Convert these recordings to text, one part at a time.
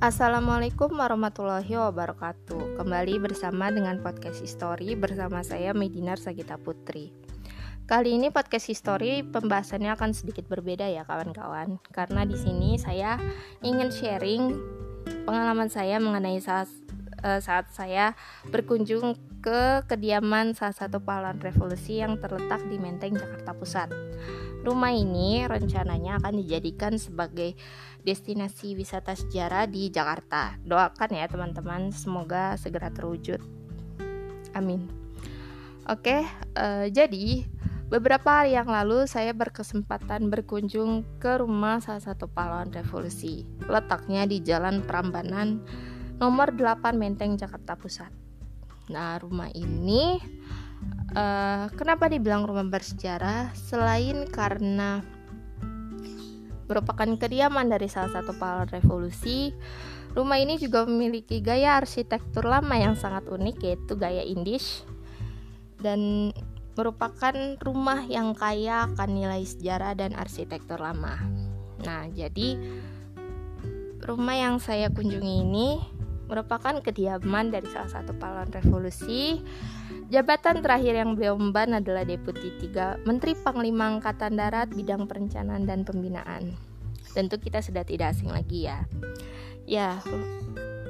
Assalamualaikum warahmatullahi wabarakatuh. Kembali bersama dengan podcast history bersama saya Medinar Sagita Putri. Kali ini podcast history pembahasannya akan sedikit berbeda ya kawan-kawan. Karena di sini saya ingin sharing pengalaman saya mengenai saat, uh, saat saya berkunjung ke kediaman salah satu pahlawan revolusi yang terletak di Menteng, Jakarta Pusat Rumah ini rencananya akan dijadikan sebagai destinasi wisata sejarah di Jakarta. Doakan ya teman-teman, semoga segera terwujud. Amin. Oke, uh, jadi beberapa hari yang lalu saya berkesempatan berkunjung ke rumah salah satu pahlawan revolusi. Letaknya di Jalan Prambanan nomor 8 Menteng Jakarta Pusat. Nah, rumah ini uh, kenapa dibilang rumah bersejarah? Selain karena merupakan kediaman dari salah satu pahlawan revolusi rumah ini juga memiliki gaya arsitektur lama yang sangat unik yaitu gaya Indish dan merupakan rumah yang kaya akan nilai sejarah dan arsitektur lama. Nah jadi rumah yang saya kunjungi ini merupakan kediaman dari salah satu pahlawan revolusi Jabatan terakhir yang beliau emban adalah Deputi 3 Menteri Panglima Angkatan Darat Bidang Perencanaan dan Pembinaan. Tentu kita sudah tidak asing lagi ya. Ya,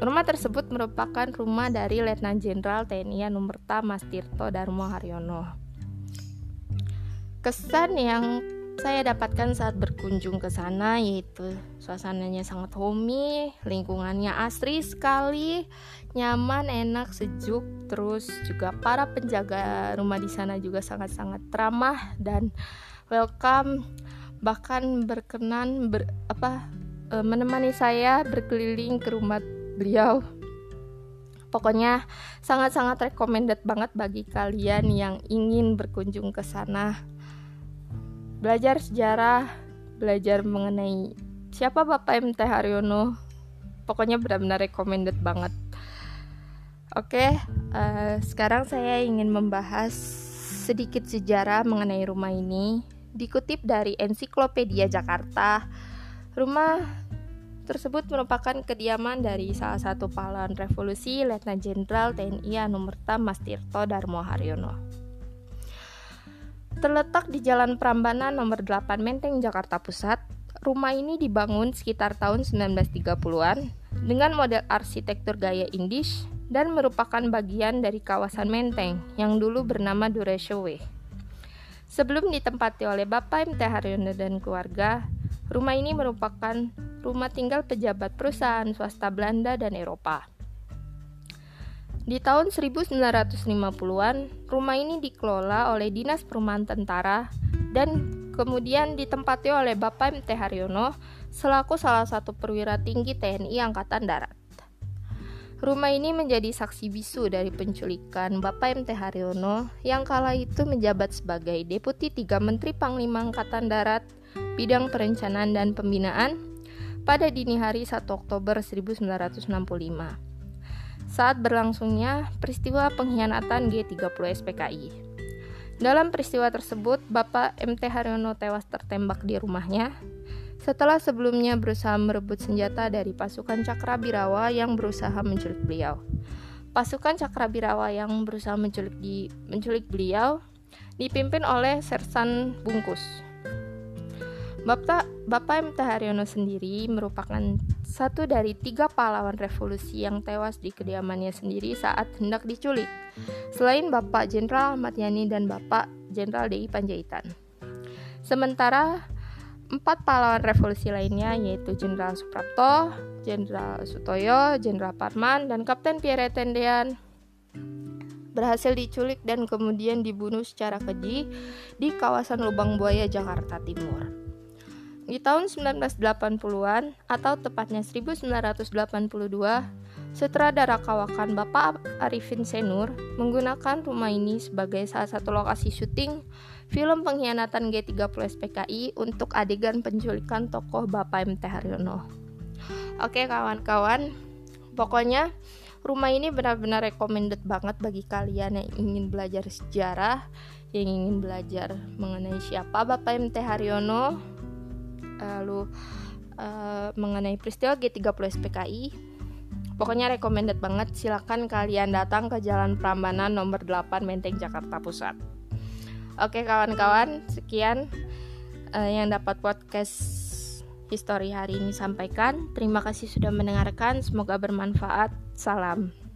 rumah tersebut merupakan rumah dari Letnan Jenderal TNI Anumerta Mas Tirto Darmo Haryono. Kesan yang saya dapatkan saat berkunjung ke sana yaitu suasananya sangat homey, lingkungannya asri sekali, nyaman, enak, sejuk, terus juga para penjaga rumah di sana juga sangat-sangat ramah dan welcome bahkan berkenan ber, apa e, menemani saya berkeliling ke rumah beliau. Pokoknya sangat-sangat recommended banget bagi kalian yang ingin berkunjung ke sana belajar sejarah, belajar mengenai siapa Bapak MT Haryono. Pokoknya benar-benar recommended banget. Oke, uh, sekarang saya ingin membahas sedikit sejarah mengenai rumah ini. Dikutip dari Ensiklopedia Jakarta, rumah tersebut merupakan kediaman dari salah satu pahlawan revolusi Letnan Jenderal TNI Anumerta Mas Darmo Haryono. Terletak di Jalan Prambanan nomor 8 Menteng, Jakarta Pusat, rumah ini dibangun sekitar tahun 1930-an dengan model arsitektur gaya Indies dan merupakan bagian dari kawasan Menteng yang dulu bernama Dureshowe. Sebelum ditempati oleh Bapak MT Haryono dan keluarga, rumah ini merupakan rumah tinggal pejabat perusahaan swasta Belanda dan Eropa. Di tahun 1950-an, rumah ini dikelola oleh Dinas Perumahan Tentara dan kemudian ditempati oleh Bapak MT Haryono selaku salah satu perwira tinggi TNI Angkatan Darat. Rumah ini menjadi saksi bisu dari penculikan Bapak MT Haryono yang kala itu menjabat sebagai Deputi 3 Menteri Panglima Angkatan Darat Bidang Perencanaan dan Pembinaan pada dini hari 1 Oktober 1965 saat berlangsungnya peristiwa pengkhianatan G30 SPKI. Dalam peristiwa tersebut, Bapak MT Haryono tewas tertembak di rumahnya setelah sebelumnya berusaha merebut senjata dari pasukan Cakrabirawa yang berusaha menculik beliau. Pasukan Cakrabirawa yang berusaha menculik di menculik beliau dipimpin oleh Sersan Bungkus. Bapak, Bapak MT Haryono sendiri merupakan satu dari tiga pahlawan revolusi yang tewas di kediamannya sendiri saat hendak diculik, selain Bapak Jenderal Ahmad Yani dan Bapak Jenderal DI Panjaitan. Sementara empat pahlawan revolusi lainnya yaitu Jenderal Suprapto, Jenderal Sutoyo, Jenderal Parman, dan Kapten Pierre Tendean berhasil diculik dan kemudian dibunuh secara keji di kawasan Lubang Buaya, Jakarta Timur. Di tahun 1980-an atau tepatnya 1982, sutradara kawakan Bapak Arifin Senur menggunakan rumah ini sebagai salah satu lokasi syuting film pengkhianatan G30 SPKI untuk adegan penculikan tokoh Bapak MT Haryono. Oke kawan-kawan, pokoknya rumah ini benar-benar recommended banget bagi kalian yang ingin belajar sejarah, yang ingin belajar mengenai siapa Bapak MT Haryono, lalu uh, mengenai peristiwa G30 SPKI. Pokoknya recommended banget, silahkan kalian datang ke Jalan Prambanan nomor 8 Menteng Jakarta Pusat. Oke kawan-kawan, sekian uh, yang dapat podcast history hari ini sampaikan. Terima kasih sudah mendengarkan, semoga bermanfaat. Salam.